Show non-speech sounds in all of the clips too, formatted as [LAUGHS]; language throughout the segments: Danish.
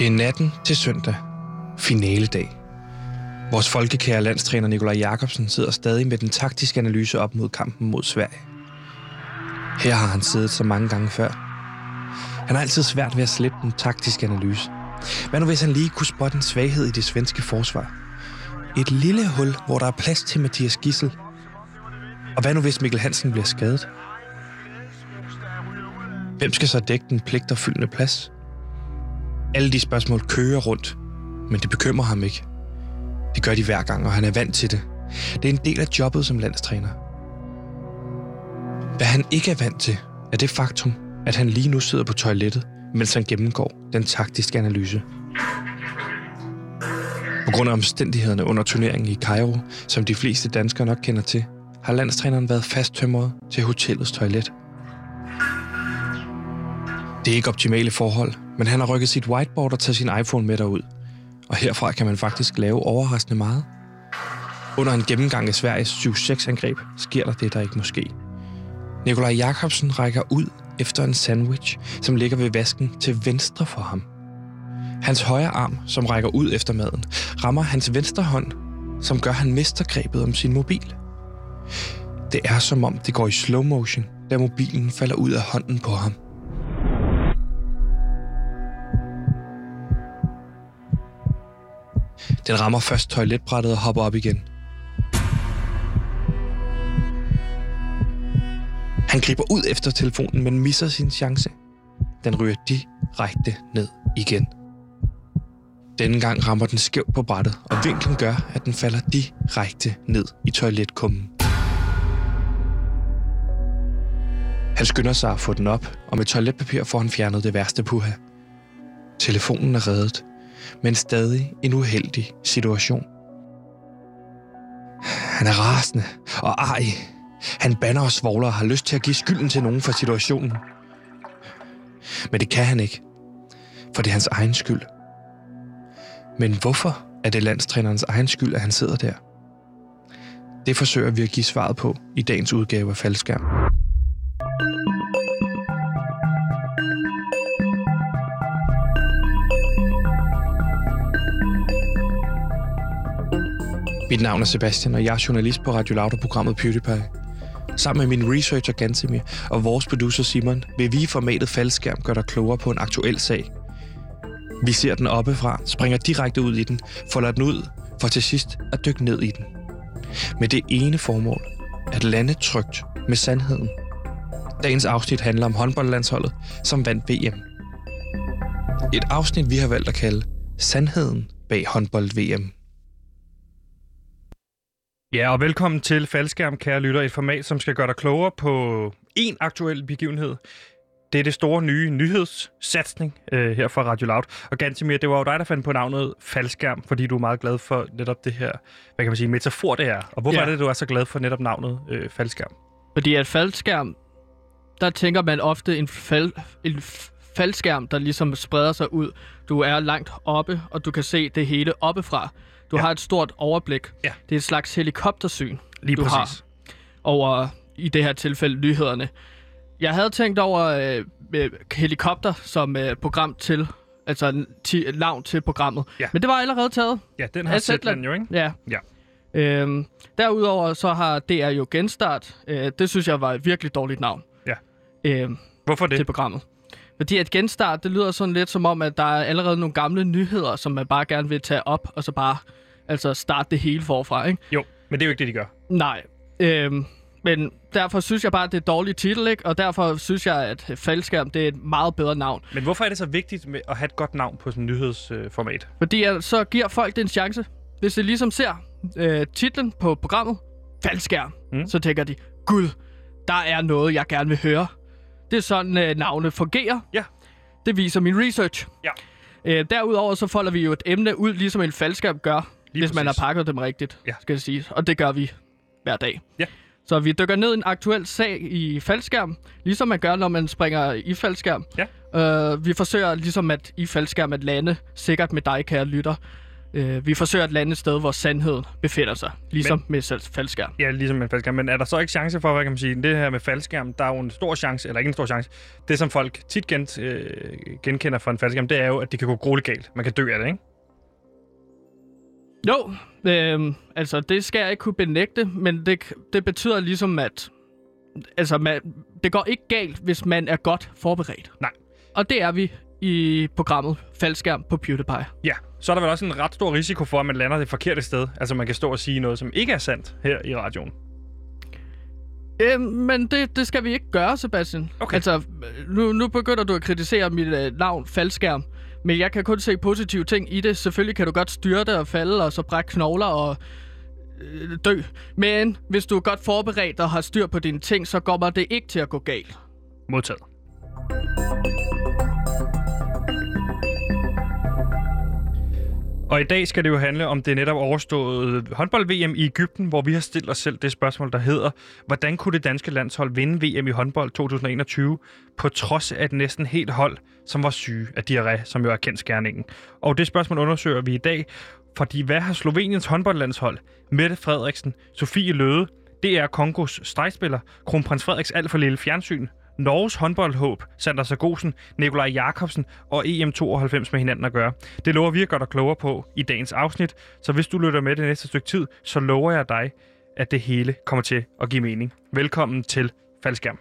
Det er natten til søndag, finaledag. Vores folkekære landstræner Nikolaj Jakobsen sidder stadig med den taktiske analyse op mod kampen mod Sverige. Her har han siddet så mange gange før. Han har altid svært ved at slippe den taktiske analyse. Hvad nu hvis han lige kunne spotte en svaghed i det svenske forsvar? Et lille hul, hvor der er plads til Mathias Gissel. Og hvad nu hvis Mikkel Hansen bliver skadet? Hvem skal så dække den pligterfyldende plads? Alle de spørgsmål kører rundt, men det bekymrer ham ikke. Det gør de hver gang, og han er vant til det. Det er en del af jobbet som landstræner. Hvad han ikke er vant til, er det faktum, at han lige nu sidder på toilettet, mens han gennemgår den taktiske analyse. På grund af omstændighederne under turneringen i Cairo, som de fleste danskere nok kender til, har landstræneren været fasttømret til hotellets toilet. Det er ikke optimale forhold, men han har rykket sit whiteboard og taget sin iPhone med derud. Og herfra kan man faktisk lave overraskende meget. Under en gennemgang af Sveriges 7-6-angreb sker der det, der ikke må ske. Nikolaj Jakobsen rækker ud efter en sandwich, som ligger ved vasken til venstre for ham. Hans højre arm, som rækker ud efter maden, rammer hans venstre hånd, som gør, at han mister grebet om sin mobil. Det er som om det går i slow motion, da mobilen falder ud af hånden på ham. Den rammer først toiletbrættet og hopper op igen. Han griber ud efter telefonen, men misser sin chance. Den ryger direkte ned igen. Denne gang rammer den skævt på brættet, og vinklen gør, at den falder direkte ned i toiletkummen. Han skynder sig at få den op, og med toiletpapir får han fjernet det værste puha. Telefonen er reddet, men stadig en uheldig situation. Han er rasende og ej. Han banner og svogler og har lyst til at give skylden til nogen for situationen. Men det kan han ikke, for det er hans egen skyld. Men hvorfor er det landstrænerens egen skyld, at han sidder der? Det forsøger vi at give svaret på i dagens udgave af Faldskærm. Mit navn er Sebastian, og jeg er journalist på Radio Lauter-programmet PewDiePie. Sammen med min researcher Gantemir og vores producer Simon vil vi i formatet faldskærm gøre dig klogere på en aktuel sag. Vi ser den oppefra, springer direkte ud i den, folder den ud, for til sidst at dykke ned i den. Med det ene formål, at lande trygt med sandheden. Dagens afsnit handler om håndboldlandsholdet, som vandt VM. Et afsnit, vi har valgt at kalde Sandheden bag håndbold-VM. Ja, og velkommen til Faldskærm, kære lytter. Et format, som skal gøre dig klogere på en aktuel begivenhed. Det er det store nye nyhedssatsning øh, her fra Radio Loud. Og Gantimir, det var jo dig, der fandt på navnet Faldskærm, fordi du er meget glad for netop det her, hvad kan man sige, metafor det er. Og hvorfor ja. er det, du er så glad for netop navnet øh, Faldskærm? Fordi at faldskærm, der tænker man ofte en, fald, en faldskærm, der ligesom spreder sig ud. Du er langt oppe, og du kan se det hele oppefra. Du ja. har et stort overblik. Ja. Det er et slags helikoptersyn, Lige du præcis. har over, i det her tilfælde, nyhederne. Jeg havde tænkt over øh, øh, helikopter som øh, program til, altså ti- navn til programmet. Ja. Men det var allerede taget. Ja, den har Zetland jo, ikke? Ja. Ja. Øhm, derudover så har DR jo Genstart. Øh, det synes jeg var et virkelig dårligt navn. Ja. Øhm, Hvorfor det? til programmet. Fordi at genstart, det lyder sådan lidt som om, at der er allerede nogle gamle nyheder, som man bare gerne vil tage op, og så bare altså starte det hele forfra, ikke? Jo, men det er jo ikke det, de gør. Nej. Øhm, men derfor synes jeg bare, at det er et dårligt titel, ikke? Og derfor synes jeg, at faldskærm, det er et meget bedre navn. Men hvorfor er det så vigtigt med at have et godt navn på sådan et nyhedsformat? Fordi at, så giver folk det en chance. Hvis de ligesom ser øh, titlen på programmet, faldskærm, mm. så tænker de, gud, der er noget, jeg gerne vil høre. Det er sådan, øh, navnet fungerer. Ja. Det viser min research. Ja. Øh, derudover så folder vi jo et emne ud, ligesom en faldskærm gør, Lige hvis man har præcis. pakket dem rigtigt, Ja. skal jeg sige. Og det gør vi hver dag. Ja. Så vi dykker ned i en aktuel sag i faldskærm, ligesom man gør, når man springer i faldskærm. Ja. Øh, vi forsøger ligesom at i faldskærm at lande sikkert med dig, kære lytter. Øh, vi forsøger at lande et sted, hvor sandheden befinder sig, ligesom Men, med selv- faldskærm. Ja, ligesom med faldskærm. Men er der så ikke chance for, hvad kan man sige, det her med faldskærm, der er jo en stor chance, eller ikke en stor chance, det som folk tit gen, øh, genkender fra en faldskærm, det er jo, at det kan gå grueligt galt. Man kan dø af det, ikke? Jo, øh, altså det skal jeg ikke kunne benægte, men det, det betyder ligesom, at altså, man, det går ikke galt, hvis man er godt forberedt. Nej. Og det er vi i programmet Faldskærm på PewDiePie. Ja, så er der vel også en ret stor risiko for, at man lander det forkerte sted. Altså man kan stå og sige noget, som ikke er sandt her i radioen. Øh, men det, det skal vi ikke gøre, Sebastian. Okay. Altså, nu, nu begynder du at kritisere mit øh, navn, Faldskærm. Men jeg kan kun se positive ting i det. Selvfølgelig kan du godt styrte og falde, og så brække knogler og øh, dø. Men hvis du er godt forberedt og har styr på dine ting, så kommer det ikke til at gå galt. Modtaget. Og i dag skal det jo handle om det netop overståede håndbold-VM i Ægypten, hvor vi har stillet os selv det spørgsmål, der hedder, hvordan kunne det danske landshold vinde VM i håndbold 2021, på trods af et næsten helt hold, som var syge af diarré, som jo er kendt skærningen. Og det spørgsmål undersøger vi i dag, fordi hvad har Sloveniens håndboldlandshold, Mette Frederiksen, Sofie Løde, det er Kongos stregspiller, kronprins Frederiks alt for lille fjernsyn, Norges håndboldhåb, Sander Sargosen, Nikolaj Jakobsen og EM92 med hinanden at gøre. Det lover vi at gøre dig klogere på i dagens afsnit, så hvis du lytter med det næste stykke tid, så lover jeg dig, at det hele kommer til at give mening. Velkommen til Faldskærm.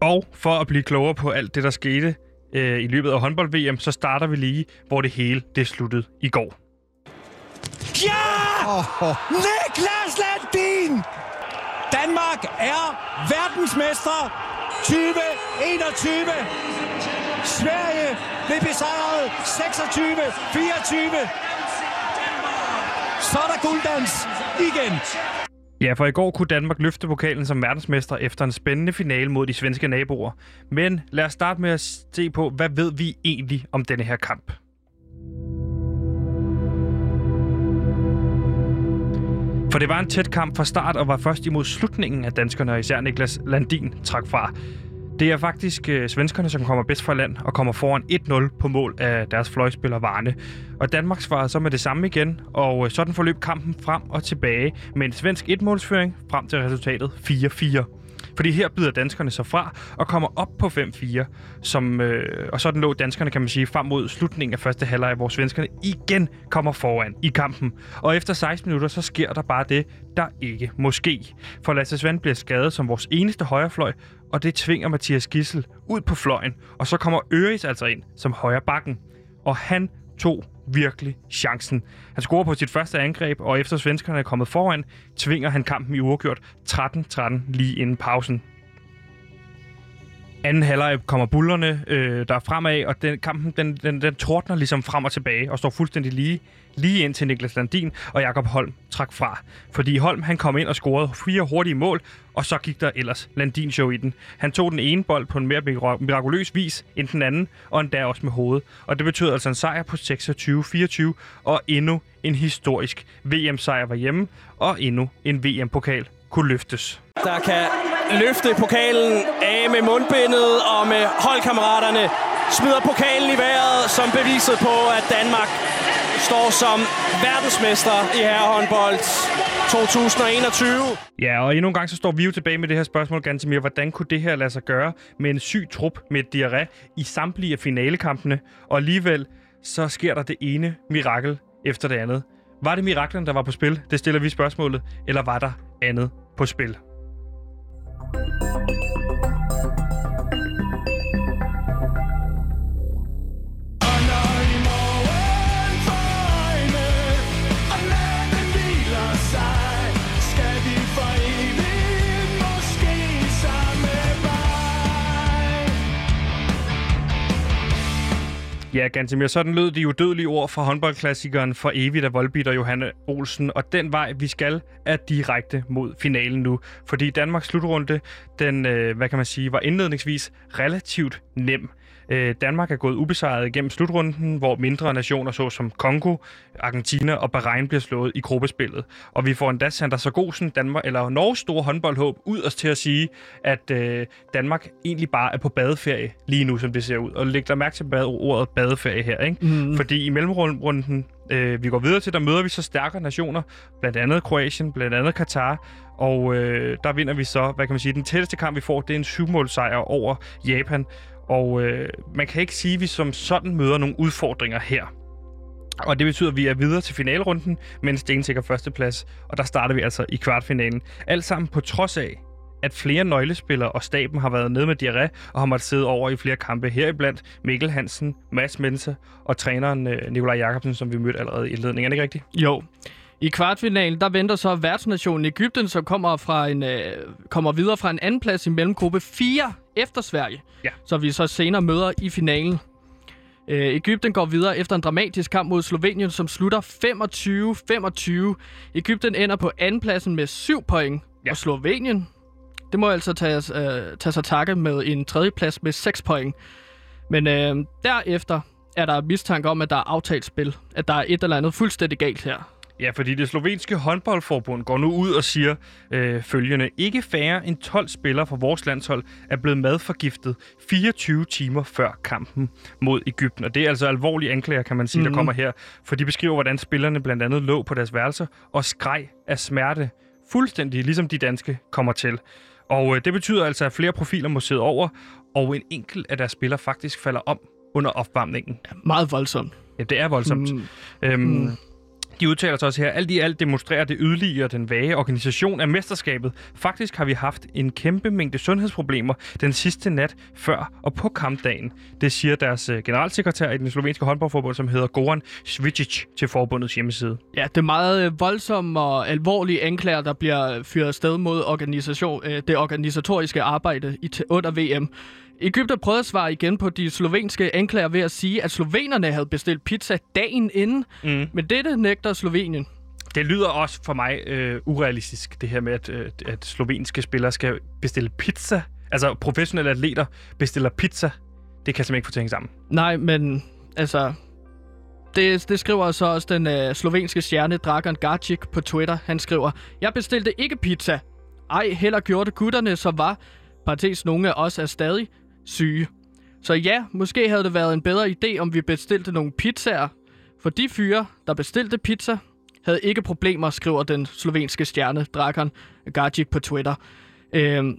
Og for at blive klogere på alt det, der skete øh, i løbet af håndbold-VM, så starter vi lige, hvor det hele det sluttede i går. Ja! Niklas Landin! Danmark er verdensmester 2021. Sverige blev besejret 26-24. Så er der gulddans igen. Ja, for i går kunne Danmark løfte pokalen som verdensmester efter en spændende finale mod de svenske naboer. Men lad os starte med at se på, hvad ved vi egentlig om denne her kamp? For det var en tæt kamp fra start og var først imod slutningen, at danskerne og især Niklas Landin trak fra. Det er faktisk øh, svenskerne, som kommer bedst fra land og kommer foran 1-0 på mål af deres fløjspiller Varne. Og Danmark svarede så med det samme igen, og øh, sådan forløb kampen frem og tilbage med en svensk etmålsføring frem til resultatet 4-4. Fordi her byder danskerne sig fra og kommer op på 5-4. Som, øh, og sådan lå danskerne, kan man sige, frem mod slutningen af første halvleg, hvor svenskerne igen kommer foran i kampen. Og efter 16 minutter, så sker der bare det, der ikke må ske. For Lasse Svand bliver skadet som vores eneste højrefløj, og det tvinger Mathias Gissel ud på fløjen. Og så kommer Øris altså ind som højre bakken. Og han tog virkelig chancen. Han scorer på sit første angreb, og efter svenskerne er kommet foran, tvinger han kampen i uafgjort 13-13 lige inden pausen. Anden halvleg kommer bullerne øh, der er fremad, og den, kampen den, den, den tordner ligesom frem og tilbage og står fuldstændig lige, lige ind til Niklas Landin og Jakob Holm trak fra. Fordi Holm han kom ind og scorede fire hurtige mål, og så gik der ellers Landin show i den. Han tog den ene bold på en mere mirakuløs vis end den anden, og endda også med hovedet. Og det betød altså en sejr på 26-24, og endnu en historisk VM-sejr var hjemme, og endnu en VM-pokal kunne løftes. Der kan løfte pokalen af med mundbindet og med holdkammeraterne. Smider pokalen i vejret som beviset på, at Danmark står som verdensmester i herrehåndbold 2021. Ja, og endnu en gang så står vi jo tilbage med det her spørgsmål, Gantemir. Hvordan kunne det her lade sig gøre med en syg trup med diarré i samtlige af finalekampene? Og alligevel så sker der det ene mirakel efter det andet. Var det miraklen, der var på spil? Det stiller vi spørgsmålet. Eller var der andet på spil? Thank you. Ja, Gantemir, sådan lød de udødelige ord fra håndboldklassikeren for evigt af Volbeat og Johanne Olsen. Og den vej, vi skal, er direkte mod finalen nu. Fordi Danmarks slutrunde, den, øh, hvad kan man sige, var indledningsvis relativt nem. Øh, Danmark er gået ubesejret igennem slutrunden, hvor mindre nationer såsom Kongo, Argentina og Bahrain bliver slået i gruppespillet. Og vi får endda Sander Sargosen, Danmark, eller Norges store håndboldhåb, ud os til at sige, at øh, Danmark egentlig bare er på badeferie lige nu, som det ser ud. Og læg dig mærke til bad- ordet badeferie her, ikke? Mm. Fordi i mellemrunden, øh, vi går videre til, der møder vi så stærkere nationer, blandt andet Kroatien, blandt andet Katar, og øh, der vinder vi så, hvad kan man sige, den tætteste kamp, vi får, det er en syvmålsejr over Japan. Og øh, man kan ikke sige, at vi som sådan møder nogle udfordringer her. Og det betyder, at vi er videre til finalrunden, mens en stensikker førsteplads, og der starter vi altså i kvartfinalen. Alt sammen på trods af, at flere nøglespillere og staben har været nede med diarré og har måttet sidde over i flere kampe. Heriblandt Mikkel Hansen, Mads Mense og træneren øh, Nikolaj Jakobsen, som vi mødte allerede i indledningen. Er det ikke rigtigt? Jo. I kvartfinalen, der venter så værtsnationen Ægypten, som kommer, fra en, øh, kommer videre fra en anden plads i mellemgruppe 4 efter Sverige. Ja. Så vi så senere møder i finalen. Øh, Ægypten går videre efter en dramatisk kamp mod Slovenien, som slutter 25-25. Ægypten ender på andenpladsen med 7 point, Ja. og Slovenien, det må altså tage, øh, tage sig takke med en tredjeplads med 6 point. Men øh, derefter er der mistanke om, at der er aftalt spil. At der er et eller andet fuldstændig galt her. Ja, fordi det slovenske håndboldforbund går nu ud og siger øh, følgende. Ikke færre end 12 spillere fra vores landshold er blevet madforgiftet 24 timer før kampen mod Ægypten. Og det er altså alvorlige anklager, kan man sige, mm-hmm. der kommer her. For de beskriver, hvordan spillerne blandt andet lå på deres værelser og skreg af smerte. Fuldstændig ligesom de danske kommer til. Og øh, det betyder altså, at flere profiler må sidde over, og en enkelt af deres spillere faktisk falder om under opvarmningen. Meget voldsomt. Ja, det er voldsomt. Mm. Mm. Øhm, mm. De udtaler sig også her, alt i alt demonstrerer det yderligere den vage organisation af mesterskabet. Faktisk har vi haft en kæmpe mængde sundhedsproblemer den sidste nat før og på kampdagen. Det siger deres øh, generalsekretær i den slovenske håndboldforbund, som hedder Goran Svicic til forbundets hjemmeside. Ja, det er meget øh, voldsomme og alvorlige anklager, der bliver fyret sted mod organisation, øh, det organisatoriske arbejde under VM. Ægypten prøvede at svare igen på de slovenske anklager ved at sige, at slovenerne havde bestilt pizza dagen inden, Mm. men dette nægter Slovenien. Det lyder også for mig øh, urealistisk, det her med, at, øh, at slovenske spillere skal bestille pizza. Altså professionelle atleter bestiller pizza. Det kan jeg simpelthen ikke få hænge sammen. Nej, men altså... Det, det skriver så også den øh, slovenske stjerne Dragan Garcic på Twitter. Han skriver, Jeg bestilte ikke pizza. Ej, heller gjorde det gutterne, som var, parentes nogle af os er stadig, syge. Så ja, måske havde det været en bedre idé, om vi bestilte nogle pizzaer. For de fyre, der bestilte pizza, havde ikke problemer, skriver den slovenske stjerne Drakon Gajic på Twitter. Øhm,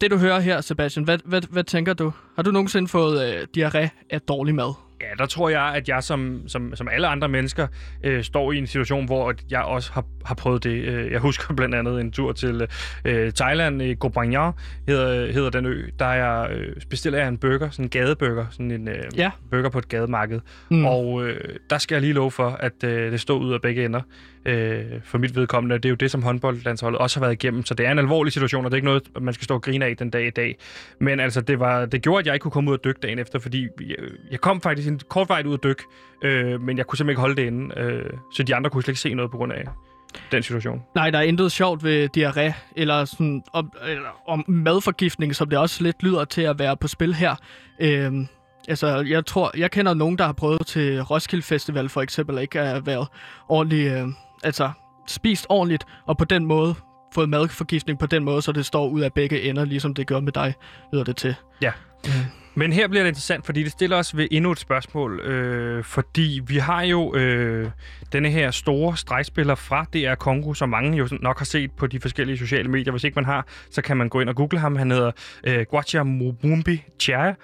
det du hører her, Sebastian, hvad, hvad, hvad tænker du? Har du nogensinde fået øh, diarré af dårlig mad? Ja, der tror jeg, at jeg som, som, som alle andre mennesker øh, står i en situation, hvor at jeg også har, har prøvet det. Øh, Jeg husker [LAUGHS] blandt andet en tur til øh, Thailand, i Koh Phangan hedder, hedder den ø. Der er jeg, øh, bestiller jeg en burger, sådan en gadeburger, sådan en øh, Ja. burger på et gademarked. Mm. Og øh, der skal jeg lige love for, at øh, det står ud af begge ender. Øh, for mit vedkommende, det er jo det, som håndboldlandsholdet også har været igennem. Så det er en alvorlig situation, og det er ikke noget, man skal stå og grine af den dag i dag. Men altså, det, var, det gjorde, at jeg ikke kunne komme ud og dykke dagen efter, fordi jeg, jeg kom faktisk en kort vej ud og dykke, øh, men jeg kunne simpelthen ikke holde det inde. Øh, så de andre kunne slet ikke se noget på grund af den situation. Nej, der er intet sjovt ved diarré, eller, sådan, om, eller om madforgiftning, som det også lidt lyder til at være på spil her. Øhm, altså, jeg tror, jeg kender nogen, der har prøvet til Roskilde Festival for eksempel, ikke at være ordentligt, øh, altså spist ordentligt, og på den måde fået madforgiftning på den måde, så det står ud af begge ender, ligesom det gør med dig, lyder det til. Ja. Men her bliver det interessant, fordi det stiller os ved endnu et spørgsmål. Øh, fordi vi har jo øh, denne her store stregspiller fra DR Kongo, som mange jo nok har set på de forskellige sociale medier. Hvis ikke man har, så kan man gå ind og google ham. Han hedder øh, Gwacha Mubumbi Chaya.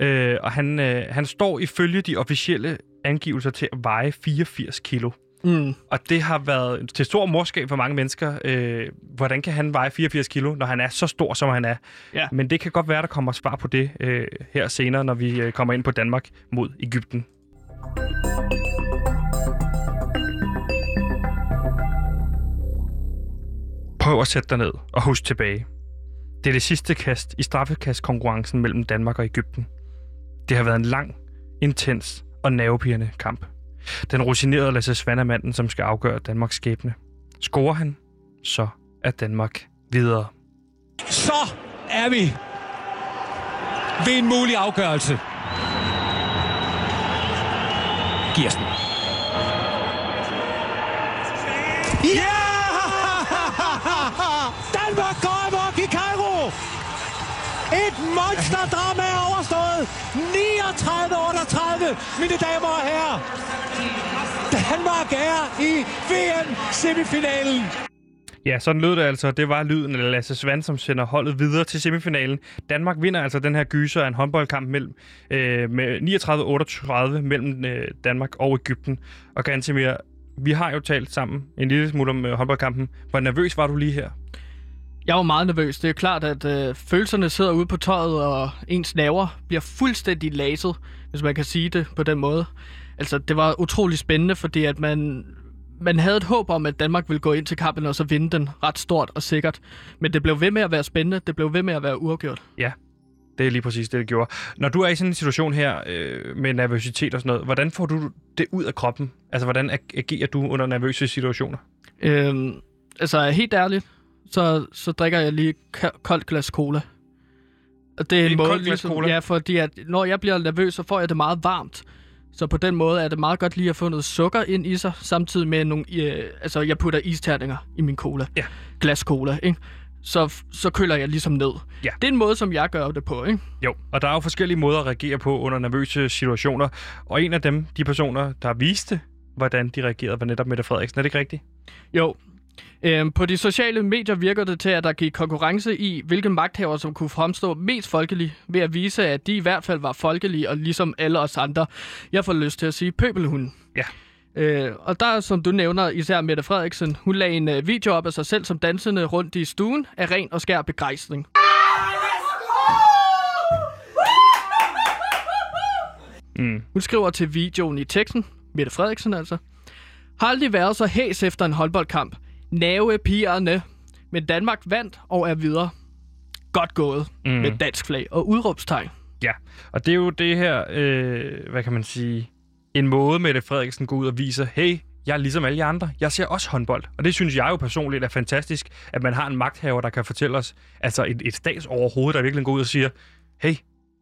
Øh, og han, øh, han står ifølge de officielle angivelser til at veje 84 kilo. Mm. Og det har været til stor morskab for mange mennesker. Øh, hvordan kan han veje 84 kilo, når han er så stor, som han er? Ja. Men det kan godt være, der kommer svar på det øh, her senere, når vi øh, kommer ind på Danmark mod Ægypten. Prøv at sætte dig ned og husk tilbage. Det er det sidste kast i straffekastkonkurrencen mellem Danmark og Ægypten. Det har været en lang, intens og nervepirrende kamp. Den rutinerede Lasse Svandermanden, som skal afgøre Danmarks skæbne. Scorer han, så er Danmark videre. Så er vi ved en mulig afgørelse. Kirsten. Ja! Yeah! Monsterdrama er overstået! 39-38, mine damer og herrer! Danmark er i VM-semifinalen! Ja, sådan lød det altså. Det var lyden af Lasse Svand, som sender holdet videre til semifinalen. Danmark vinder altså den her gyser af en håndboldkamp mellem, øh, med 39-38 mellem øh, Danmark og Ægypten. Og Gantemir, vi har jo talt sammen en lille smule om øh, håndboldkampen. Hvor nervøs var du lige her? Jeg var meget nervøs. Det er klart, at øh, følelserne sidder ude på tøjet, og ens naver bliver fuldstændig laset, hvis man kan sige det på den måde. Altså, det var utrolig spændende, fordi at man, man havde et håb om, at Danmark ville gå ind til kampen og så vinde den ret stort og sikkert. Men det blev ved med at være spændende. Det blev ved med at være uafgjort. Ja, det er lige præcis det, det gjorde. Når du er i sådan en situation her øh, med nervøsitet og sådan noget, hvordan får du det ud af kroppen? Altså, hvordan ag- agerer du under nervøse situationer? Øhm, altså, helt ærligt, så, så drikker jeg lige koldt glas cola. Og det er en Et måde, ligesom, cola? Ja, fordi at, når jeg bliver nervøs, så får jeg det meget varmt. Så på den måde er det meget godt lige at få noget sukker ind i sig, samtidig med nogle, øh, altså jeg putter isterninger i min cola. Ja. Glas cola, ikke? Så, så køler jeg ligesom ned. Ja. Det er en måde, som jeg gør det på, ikke? Jo, og der er jo forskellige måder at reagere på under nervøse situationer. Og en af dem, de personer, der viste, hvordan de reagerede, var netop Mette Frederiksen. Er det ikke rigtigt? Jo. Øhm, på de sociale medier virker det til, at der gik konkurrence i, hvilke magthaver, som kunne fremstå mest folkelige, ved at vise, at de i hvert fald var folkelige, og ligesom alle os andre. Jeg får lyst til at sige pøbelhunden. Ja. Øh, og der, som du nævner, især Mette Frederiksen, hun lagde en øh, video op af sig selv som dansende rundt i stuen af ren og skær begejstring. Mm. Hun skriver til videoen i teksten, Mette Frederiksen altså, har aldrig været så hæs efter en håndboldkamp. Nave pigerne. Men Danmark vandt og er videre. Godt gået mm. med dansk flag og udråbstegn. Ja, og det er jo det her, øh, hvad kan man sige, en måde Mette Frederiksen går ud og viser, hey, jeg er ligesom alle jer andre. Jeg ser også håndbold. Og det synes jeg jo personligt er fantastisk, at man har en magthaver, der kan fortælle os, altså et, et statsoverhoved, der virkelig går ud og siger, hey,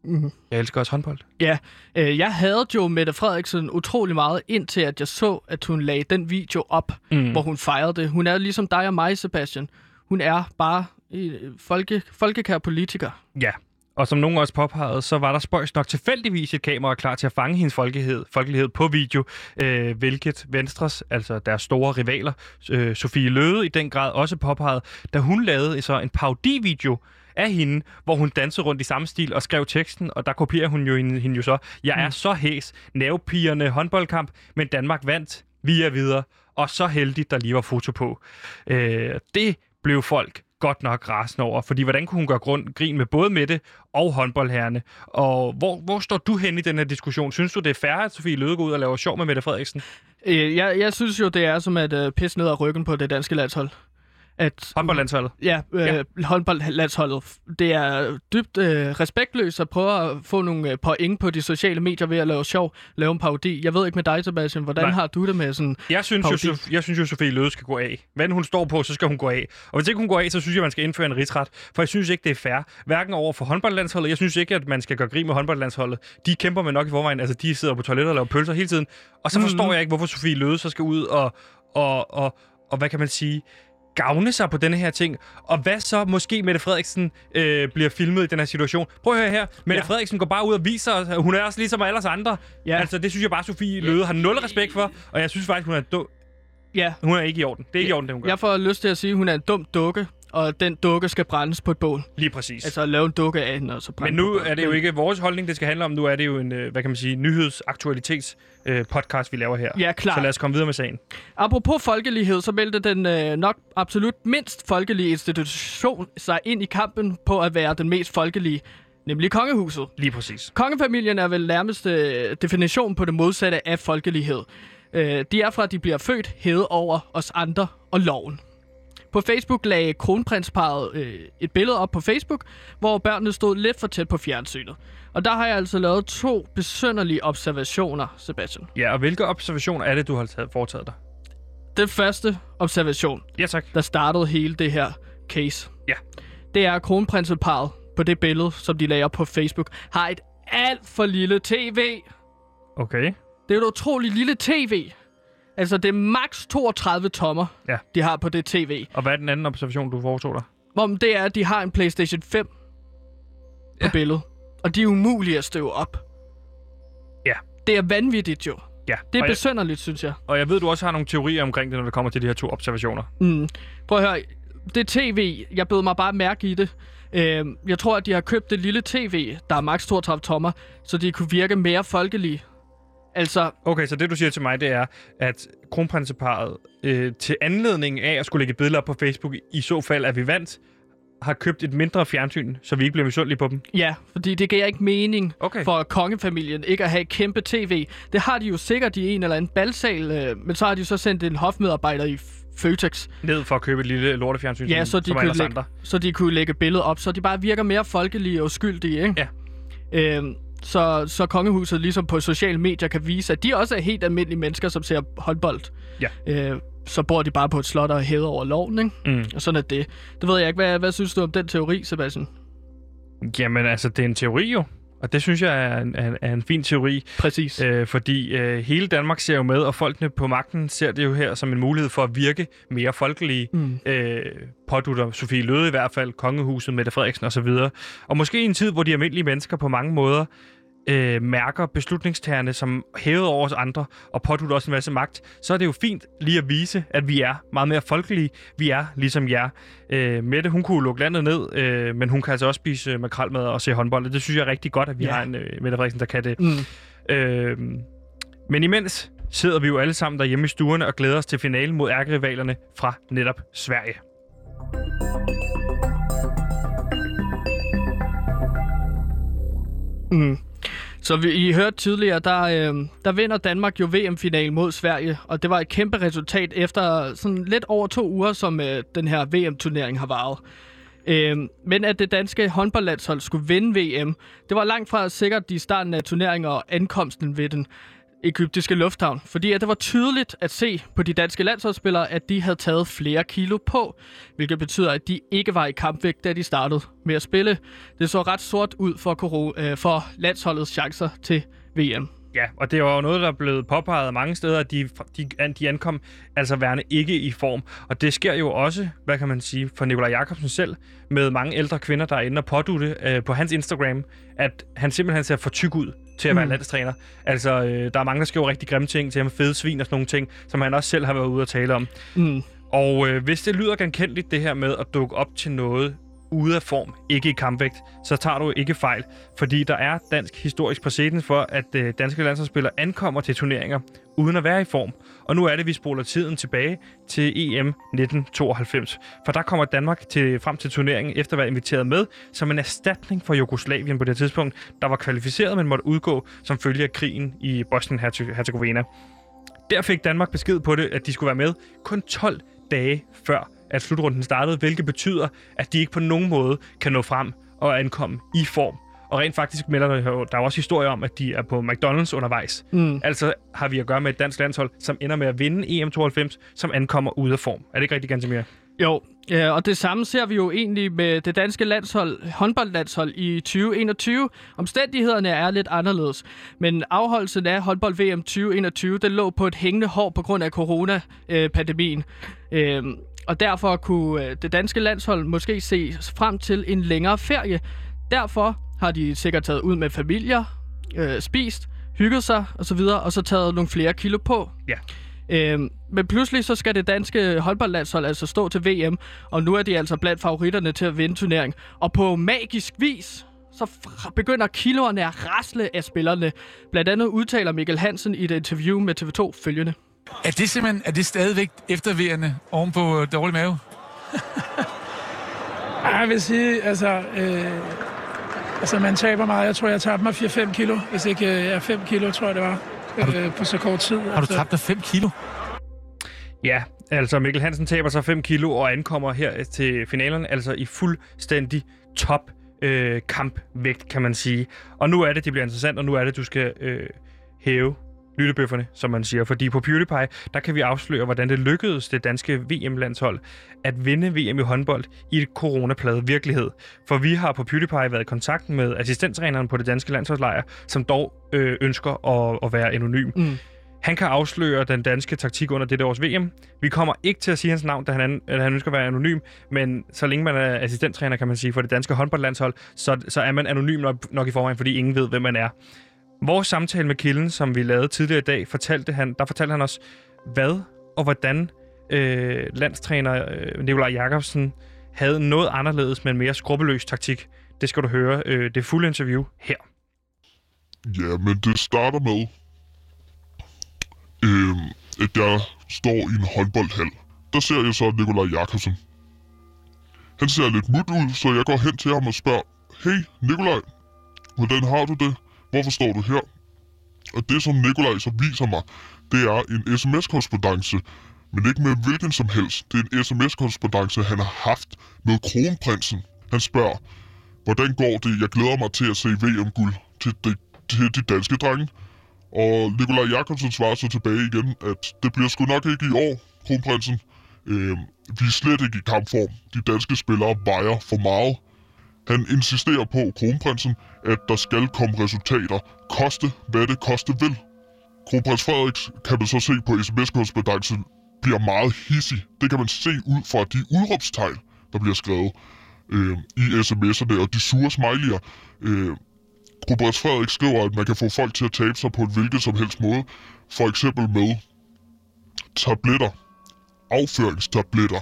Mhm. jeg elsker også håndbold. Ja, øh, jeg havde jo Mette Frederiksen utrolig meget, indtil at jeg så, at hun lagde den video op, mm. hvor hun fejrede det. Hun er ligesom dig og mig, Sebastian. Hun er bare øh, folke, folkekær politiker. Ja, og som nogen også påpegede, så var der spøjs nok tilfældigvis et kamera klar til at fange hendes folkelighed, folkelighed på video, øh, hvilket Venstres, altså deres store rivaler, øh, Sofie Løde i den grad også påpegede, da hun lavede så en parodi-video af hende, hvor hun dansede rundt i samme stil og skrev teksten, og der kopierer hun jo hende, hende jo så. Jeg er så hæs, nervepigerne håndboldkamp, men Danmark vandt, vi er videre, og så heldigt, der lige var foto på. Øh, det blev folk godt nok rasende over, fordi hvordan kunne hun gøre grund, grin med både Mette og håndboldherrene? Og hvor, hvor står du hen i den her diskussion? Synes du, det er fair, at Sofie Løde går ud og laver sjov med Mette Frederiksen? Øh, jeg, jeg synes jo, det er som at øh, pisse ned ad ryggen på det danske landshold. At, Håndboldlandsholdet? Ja, øh, Ja. håndboldlandsholdet. Det er dybt øh, respektløst at prøve at få nogle øh, point på de sociale medier ved at lave sjov, lave en parodi. Jeg ved ikke med dig, Sebastian, hvordan Nej. Har du det med sådan... Jeg synes, jo, Parodi. Sof- jeg synes jo, Sofie Løde skal gå af. Hvad hun står på, så skal hun gå af. Og hvis ikke hun går af, så synes jeg, man skal indføre en rigsret. For jeg synes ikke, det er fair. Hverken over for håndboldlandsholdet. Jeg synes ikke, at man skal gøre grin med håndboldlandsholdet. De kæmper med nok i forvejen. Altså, de sidder på toilettet og laver pølser hele tiden. Og så forstår Mhm. jeg ikke, hvorfor Sofie Løde så skal ud og, og, og, og hvad kan man sige, gavne sig på denne her ting. Og hvad så måske Mette Frederiksen øh, bliver filmet i den her situation? Prøv at høre her. Mette ja. Ja. Frederiksen går bare ud og viser at hun er også ligesom alle os andre. Ja. Altså, det synes jeg bare, Sofie Løde har nul respekt for. Og jeg synes faktisk, hun er dum. Ja, Hun er ikke i orden. Det er ikke i orden, det hun gør. jeg får lyst til at sige, at hun er en dum dukke, og den dukke skal brændes på et bål. Lige præcis. Altså at lave en dukke af hende, og så brænde Men nu er det jo ikke vores holdning, det skal handle om. Nu er det jo en, øh, hvad kan man sige, nyhedsaktualitets øh, podcast, vi laver her. Ja, klart. Så lad os komme videre med sagen. Apropos folkelighed, så meldte den øh, nok absolut mindst folkelige institution sig ind i kampen på at være den mest folkelige, nemlig kongehuset. Lige præcis. Kongefamilien er vel nærmest øh, definition på det modsatte af folkelighed. Øh, de er fra, at de bliver født hævet over os andre og loven. På Facebook lagde kronprinsparet øh, et billede op på Facebook, hvor børnene stod lidt for tæt på fjernsynet. Og der har jeg altså lavet to besønderlige observationer, Sebastian. Ja, og hvilke observationer er det, du har taget, foretaget dig? Den første observation, Ja, tak. der startede hele det her case, Ja. det er, at kronprinseparet på det billede, som de lagde op på Facebook, har et alt for lille tv. Okay. Det er et utroligt lille tv. Altså, det er maks 32 tommer, Ja. de har på det tv. Og hvad er den anden observation, du foretog dig? Om det er, at de har en PlayStation 5 på Ja. billedet. Og de er umulige at støve op. Ja. Det er vanvittigt jo. Ja. Det er og, jeg, besønderligt, synes jeg. og jeg ved, du også har nogle teorier omkring det, når det kommer til de her to observationer. Mm. Prøv at høre. Det tv, jeg bed mig bare mærke i det. Øh, jeg tror, at de har købt det lille tv, der er maks 32 tommer, så de kunne virke mere folkelige. Altså, Okay, så det du siger til mig, det er, at kronprinseparet øh, til anledning af at skulle lægge billeder op på Facebook, i så fald er vi vandt, har købt et mindre fjernsyn, så vi ikke bliver misundelige på dem. ja, fordi det giver ikke mening Okay. for kongefamilien ikke at have et kæmpe tv. Det har de jo sikkert i en eller anden balsal, øh, men så har de så sendt en hofmedarbejder i Føtex, Ned for at købe et lille lortefjernsyn, ja, så de, kunne lægge, andre. så de kunne lægge billedet op, så de bare virker mere folkelige og uskyldige, ikke? Ja. Øhm, så, så kongehuset ligesom på sociale medier kan vise, at de også er helt almindelige mennesker, som ser håndbold. Ja. Øh, så bor de bare på et slot og er hævet over loven, ikke? Mm. Og sådan er det. Det ved jeg ikke. Hvad, hvad synes du om den teori, Sebastian? Jamen altså, det er en teori jo. Og det synes jeg er en, er, er en fin teori, Præcis. øh, fordi øh, hele Danmark ser jo med, og folkene på magten ser det jo her som en mulighed for at virke mere folkelige. Mm. Øh, pådutter Sofie Løde i hvert fald, kongehuset, Mette Frederiksen osv. Og måske i en tid, hvor de almindelige mennesker på mange måder øh, mærker beslutningstagerne som hævet over os andre, og pådutter også en masse magt, så er det jo fint lige at vise, at vi er meget mere folkelige. Vi er ligesom jer. Øh, Mette, hun kunne lukke landet ned, øh, men hun kan altså også spise øh, makrelmad og se håndbold. og Det synes jeg er rigtig godt, at vi Ja. har en øh, Mette Frederiksen, der kan det. Mm. Øh, men imens sidder vi jo alle sammen derhjemme i stuerne og glæder os til finalen mod ærkerivalerne fra netop Sverige. Mm. Så vi, I hørte tidligere, der, øh, der vinder Danmark jo VM-finalen mod Sverige, og det var et kæmpe resultat efter sådan lidt over to uger, som øh, den her VM-turnering har varet. Øh, men at det danske håndboldlandshold skulle vinde VM, det var langt fra sikkert i starten af turneringen og ankomsten ved den egyptiske lufthavn, fordi at det var tydeligt at se på de danske landsholdsspillere, at de havde taget flere kilo på, hvilket betyder, at de ikke var i kampvægt, da de startede med at spille. Det så ret sort ud for, koro- øh, for landsholdets chancer til VM. Ja, og det var jo noget, der er blevet påpeget mange steder, at de, de, de ankom altså værende ikke i form. Og det sker jo også, hvad kan man sige, for Nikolaj Jakobsen selv, med mange ældre kvinder, der er inde og pådutte øh, på hans Instagram, at han simpelthen ser for tyk ud til at være Mm. landstræner. Altså, øh, der er mange, der skriver rigtig grimme ting til ham, fede svin og sådan nogle ting, som han også selv har været ude at tale om. Mm. Og øh, hvis det lyder genkendeligt, det her med at dukke op til noget ude af form, ikke i kampvægt, så tager du ikke fejl. Fordi der er dansk historisk præcedens for, at øh, danske landsholdsspillere ankommer til turneringer uden at være i form. Og nu er det, vi spoler tiden tilbage til EM 1992. For der kommer Danmark til, frem til turneringen efter at være inviteret med som en erstatning for Jugoslavien på det tidspunkt, der var kvalificeret, men måtte udgå som følge af krigen i Bosnien-Herzegovina. Der fik Danmark besked på det, at de skulle være med kun 12 dage før, at slutrunden startede, hvilket betyder, at de ikke på nogen måde kan nå frem og ankomme i form. Og rent faktisk melder der jo, der er også historier om, at de er på McDonald's undervejs. Mm. Altså har vi at gøre med et dansk landshold, som ender med at vinde EM92, som ankommer ude af form. Er det ikke rigtigt, Gantemir? Jo, ja, og det samme ser vi jo egentlig med det danske landshold, håndboldlandshold i 2021. Omstændighederne er lidt anderledes, men afholdelsen af håndbold-VM 2021, den lå på et hængende hår på grund af coronapandemien. Øhm, og derfor kunne øh, det danske landshold måske se frem til en længere ferie. Derfor har de sikkert taget ud med familier, øh, spist, hygget sig osv., og så taget nogle flere kilo på. Ja. Øhm, men pludselig så skal det danske håndboldlandshold altså stå til VM, og nu er de altså blandt favoritterne til at vinde turnering. Og på magisk vis, så begynder kiloerne at rasle af spillerne. Blandt andet udtaler Mikkel Hansen i et interview med TV2 følgende. Er det simpelthen er det stadigvæk efterværende oven på øh, dårlig mave? Jeg vil sige, altså, øh, altså man taber meget. Jeg tror, jeg tabte mig 4-5 kilo, hvis ikke øh, ja, 5 kilo, tror jeg det var, øh, på så kort tid. Har du altså, tabt dig 5 kilo? Ja, altså Mikkel Hansen taber sig 5 kilo og ankommer her til finalerne, altså i fuldstændig top øh, kampvægt, kan man sige. Og nu er det, det bliver interessant, og nu er det, du skal øh, hæve lyttebøfferne, som man siger. Fordi på PewDiePie, der kan vi afsløre, hvordan det lykkedes det danske VM-landshold at vinde VM i håndbold i et coronapladet virkelighed. For vi har på PewDiePie været i kontakt med assistenttræneren på det danske landsholdslejr, som dog øh, ønsker at, at være anonym. Mm. Han kan afsløre den danske taktik under dette års VM. Vi kommer ikke til at sige hans navn, da han, at han ønsker at være anonym, men så længe man er assistenttræner, kan man sige, for det danske håndboldlandshold, så, så er man anonym nok, nok i forvejen, fordi ingen ved, hvem man er. Vores samtale med kilden, som vi lavede tidligere i dag, fortalte han, der fortalte han os, hvad og hvordan øh, landstræner øh, Nikolaj Jakobsen havde noget anderledes, men mere skrupelløs taktik. Det skal du høre øh, det fulde interview her. Ja, men det starter med, øh, at jeg står i en håndboldhal. Der ser jeg så Nikolaj Jakobsen. Han ser lidt mut ud, så jeg går hen til ham og spørger, Hey Nikolaj, hvordan har du det? Hvorfor står du her? Og det, som Nikolaj så viser mig, det er en sms-korrespondence, men ikke med hvilken som helst. Det er en sms-korrespondence, han har haft med kronprinsen. Han spørger, hvordan går det? Jeg glæder mig til at se VM-guld til de, til de danske drenge. Og Nikolaj Jakobsen svarer så tilbage igen, at det bliver sgu nok ikke i år, kronprinsen. Øh, vi er slet ikke i kampform. De danske spillere vejer for meget. Han insisterer på, kronprinsen, at der skal komme resultater. Koste, hvad det koste vil. Kronprins Frederik kan man så se på sms-korrespondancen bliver meget hissig. Det kan man se ud fra de udråbstegn, der bliver skrevet øh, i sms'erne, og de sure smiley'er. Øh, Kronprins Frederik skriver, at man kan få folk til at tabe sig på en hvilket som helst måde. For eksempel med tabletter. Afføringstabletter.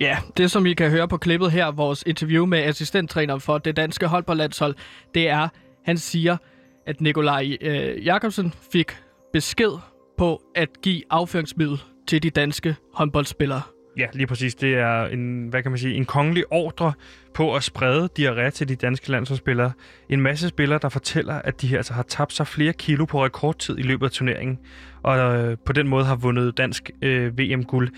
Ja, det som I kan høre på klippet her, vores interview med assistenttræneren for det danske håndboldlandshold, det er, han siger, at Nikolaj øh, Jakobsen fik besked på at give afføringsmiddel til de danske håndboldspillere. Ja, lige præcis. Det er en, hvad kan man sige, en kongelig ordre på at sprede diarré til de danske landsholdsspillere. En masse spillere, der fortæller, at de altså har tabt sig flere kilo på rekordtid i løbet af turneringen, og øh, på den måde har vundet dansk øh, VM-guld.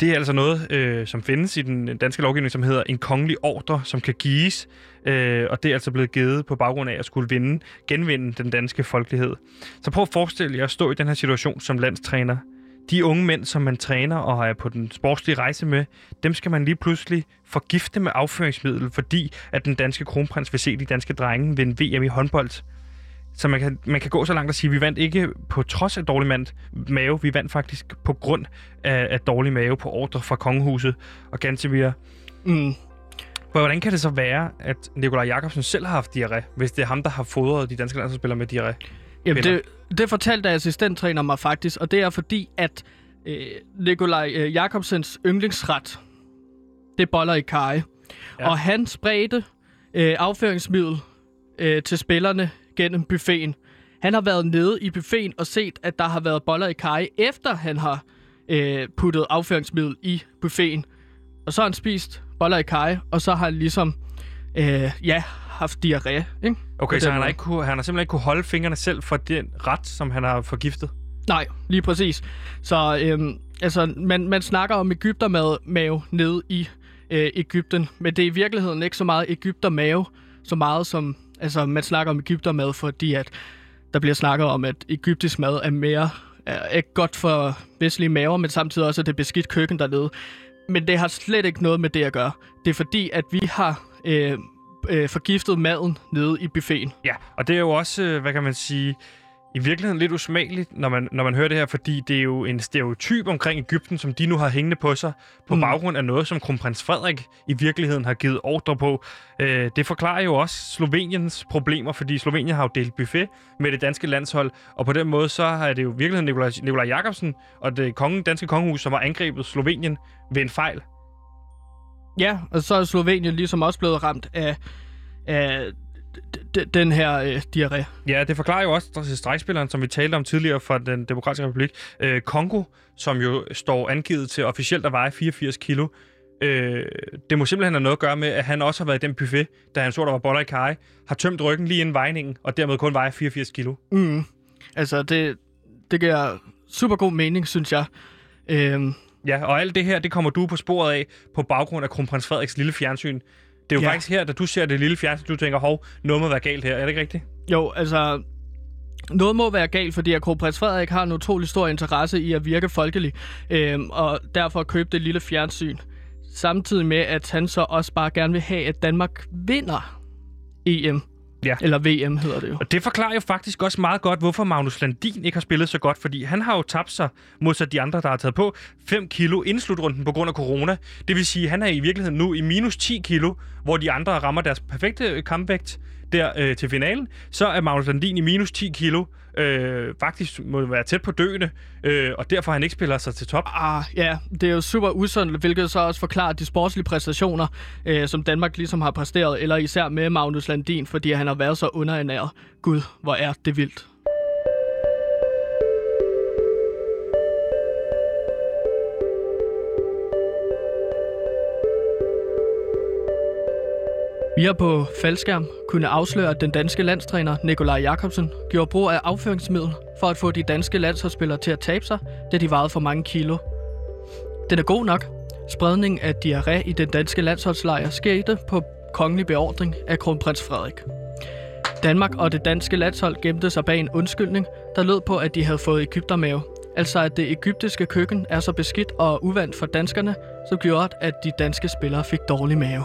Det er altså noget, øh, som findes i den danske lovgivning, som hedder en kongelig ordre, som kan gives, øh, og det er altså blevet givet på baggrund af at skulle vinde, genvinde den danske folkelighed. Så prøv at forestille jer at stå i den her situation som landstræner. De unge mænd, som man træner og er på den sportslige rejse med, dem skal man lige pludselig forgifte med afføringsmiddel, fordi at den danske kronprins vil se de danske drenge vinde VM i håndbold. Så man kan, man kan gå så langt og sige, at vi vandt ikke på trods af dårlig mand, mave, vi vandt faktisk på grund af, af dårlig mave på ordre fra kongehuset og Gantemir. Mm. Hvordan kan det så være, at Nikolaj Jakobsen selv har haft diarré, hvis det er ham, der har fodret de danske landsholdsspillere med diarré? Jamen, det, det fortalte assistenttræner mig faktisk, og det er fordi, at øh, Nikolaj øh, Jakobsens yndlingsret, det boller i kaj. Ja. Og han spredte øh, afføringsmiddel øh, til spillerne gennem buffeten. Han har været nede i buffeten og set, at der har været boller i kaj, efter han har øh, puttet afføringsmiddel i buffeten. Og så har han spist boller i kaj, og så har han ligesom, øh, ja, haft diarré. Ikke? Okay, så han har, ikke kunne, han har simpelthen ikke kunne holde fingrene selv for den ret, som han har forgiftet? Nej, lige præcis. Så øhm, altså, man, man snakker om Ægyptermave mave nede i øh, Ægypten, men det er i virkeligheden ikke så meget Ægyptermave, så meget som, altså man snakker om Ægyptermad, fordi at der bliver snakket om, at egyptisk mad er mere, er ikke godt for vestlige maver, men samtidig også, at det er beskidt køkken dernede. Men det har slet ikke noget med det at gøre. Det er fordi, at vi har øh, øh, forgiftet maden nede i buffeten. Ja, og det er jo også, øh, hvad kan man sige, i virkeligheden lidt usmageligt, når man, når man hører det her, fordi det er jo en stereotyp omkring Ægypten, som de nu har hængende på sig, på mm. baggrund af noget, som kronprins Frederik i virkeligheden har givet ordre på. Øh, det forklarer jo også Sloveniens problemer, fordi Slovenien har jo delt buffet med det danske landshold, og på den måde så har det jo i virkeligheden Nikolaj, Nikolaj Jakobsen og det konge, danske kongehus, som har angrebet Slovenien ved en fejl. Ja, og så er Slovenien ligesom også blevet ramt af, af den her øh, diarré. Ja, det forklarer jo også til stregspilleren, som vi talte om tidligere fra den demokratiske republik, øh, Kongo, som jo står angivet til officielt at veje 84 kilo. Øh, det må simpelthen have noget at gøre med, at han også har været i den buffet, da han så, der var boller i kaj, har tømt ryggen lige inden vejningen, og dermed kun vejer 84 kilo. Mm. Altså, det, det giver super god mening, synes jeg. Øh, Ja, og alt det her, det kommer du på sporet af på baggrund af kronprins Frederiks lille fjernsyn. Det er jo ja. faktisk her, da du ser det lille fjernsyn, du tænker, hov, noget må være galt her. Er det ikke rigtigt? Jo, altså, Noget må være galt, fordi at kronprins Frederik har en utrolig stor interesse i at virke folkelig, øh, og derfor købe det lille fjernsyn. Samtidig med, at han så også bare gerne vil have, at Danmark vinder EM. Ja. Eller VM hedder det jo. Og det forklarer jo faktisk også meget godt, hvorfor Magnus Landin ikke har spillet så godt, fordi han har jo tabt sig modsat de andre, der har taget på 5 kilo inden slutrunden på grund af corona. Det vil sige, at han er i virkeligheden nu i minus 10 kilo, hvor de andre rammer deres perfekte kampvægt der øh, til finalen. Så er Magnus Landin i minus 10 kilo, øh, faktisk må være tæt på døende, øh, og derfor han ikke spiller sig til top. Ah, ja, det er jo super usundt, hvilket så også forklarer de sportslige præstationer, øh, som Danmark ligesom har præsteret, eller især med Magnus Landin, fordi han har været så underernæret. Gud, hvor er det vildt. Vi har på faldskærm kunne afsløre, at den danske landstræner Nikolaj Jakobsen gjorde brug af afføringsmiddel for at få de danske landsholdsspillere til at tabe sig, da de vejede for mange kilo. Den er god nok. Spredning af diarré i den danske landsholdslejr skete på kongelig beordring af kronprins Frederik. Danmark og det danske landshold gemte sig bag en undskyldning, der lød på, at de havde fået Ægyptermave. Altså at det egyptiske køkken er så beskidt og uvandt for danskerne, som gjorde, at de danske spillere fik dårlig mave.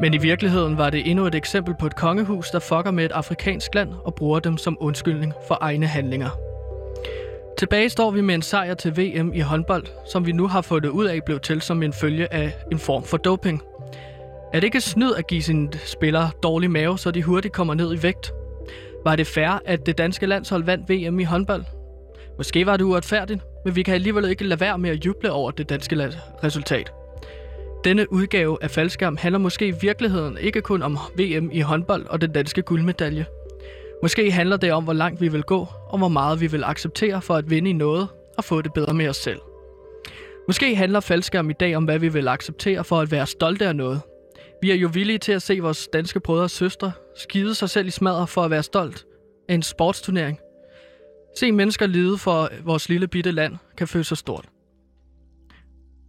Men i virkeligheden var det endnu et eksempel på et kongehus, der fucker med et afrikansk land og bruger dem som undskyldning for egne handlinger. Tilbage står vi med en sejr til VM i håndbold, som vi nu har fundet ud af blev til som en følge af en form for doping. Er det ikke snyd at give sine spillere dårlig mave, så de hurtigt kommer ned i vægt? Var det fair, at det danske landshold vandt VM i håndbold? Måske var det uretfærdigt, men vi kan alligevel ikke lade være med at juble over det danske resultat. Denne udgave af faldskærm handler måske i virkeligheden ikke kun om VM i håndbold og den danske guldmedalje. Måske handler det om, hvor langt vi vil gå, og hvor meget vi vil acceptere for at vinde i noget og få det bedre med os selv. Måske handler faldskærm i dag om, hvad vi vil acceptere for at være stolte af noget. Vi er jo villige til at se vores danske brødre og søstre skide sig selv i smadre for at være stolt af en sportsturnering. Se mennesker lide for vores lille bitte land kan føle sig stort.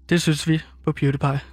Det synes vi på PewDiePie.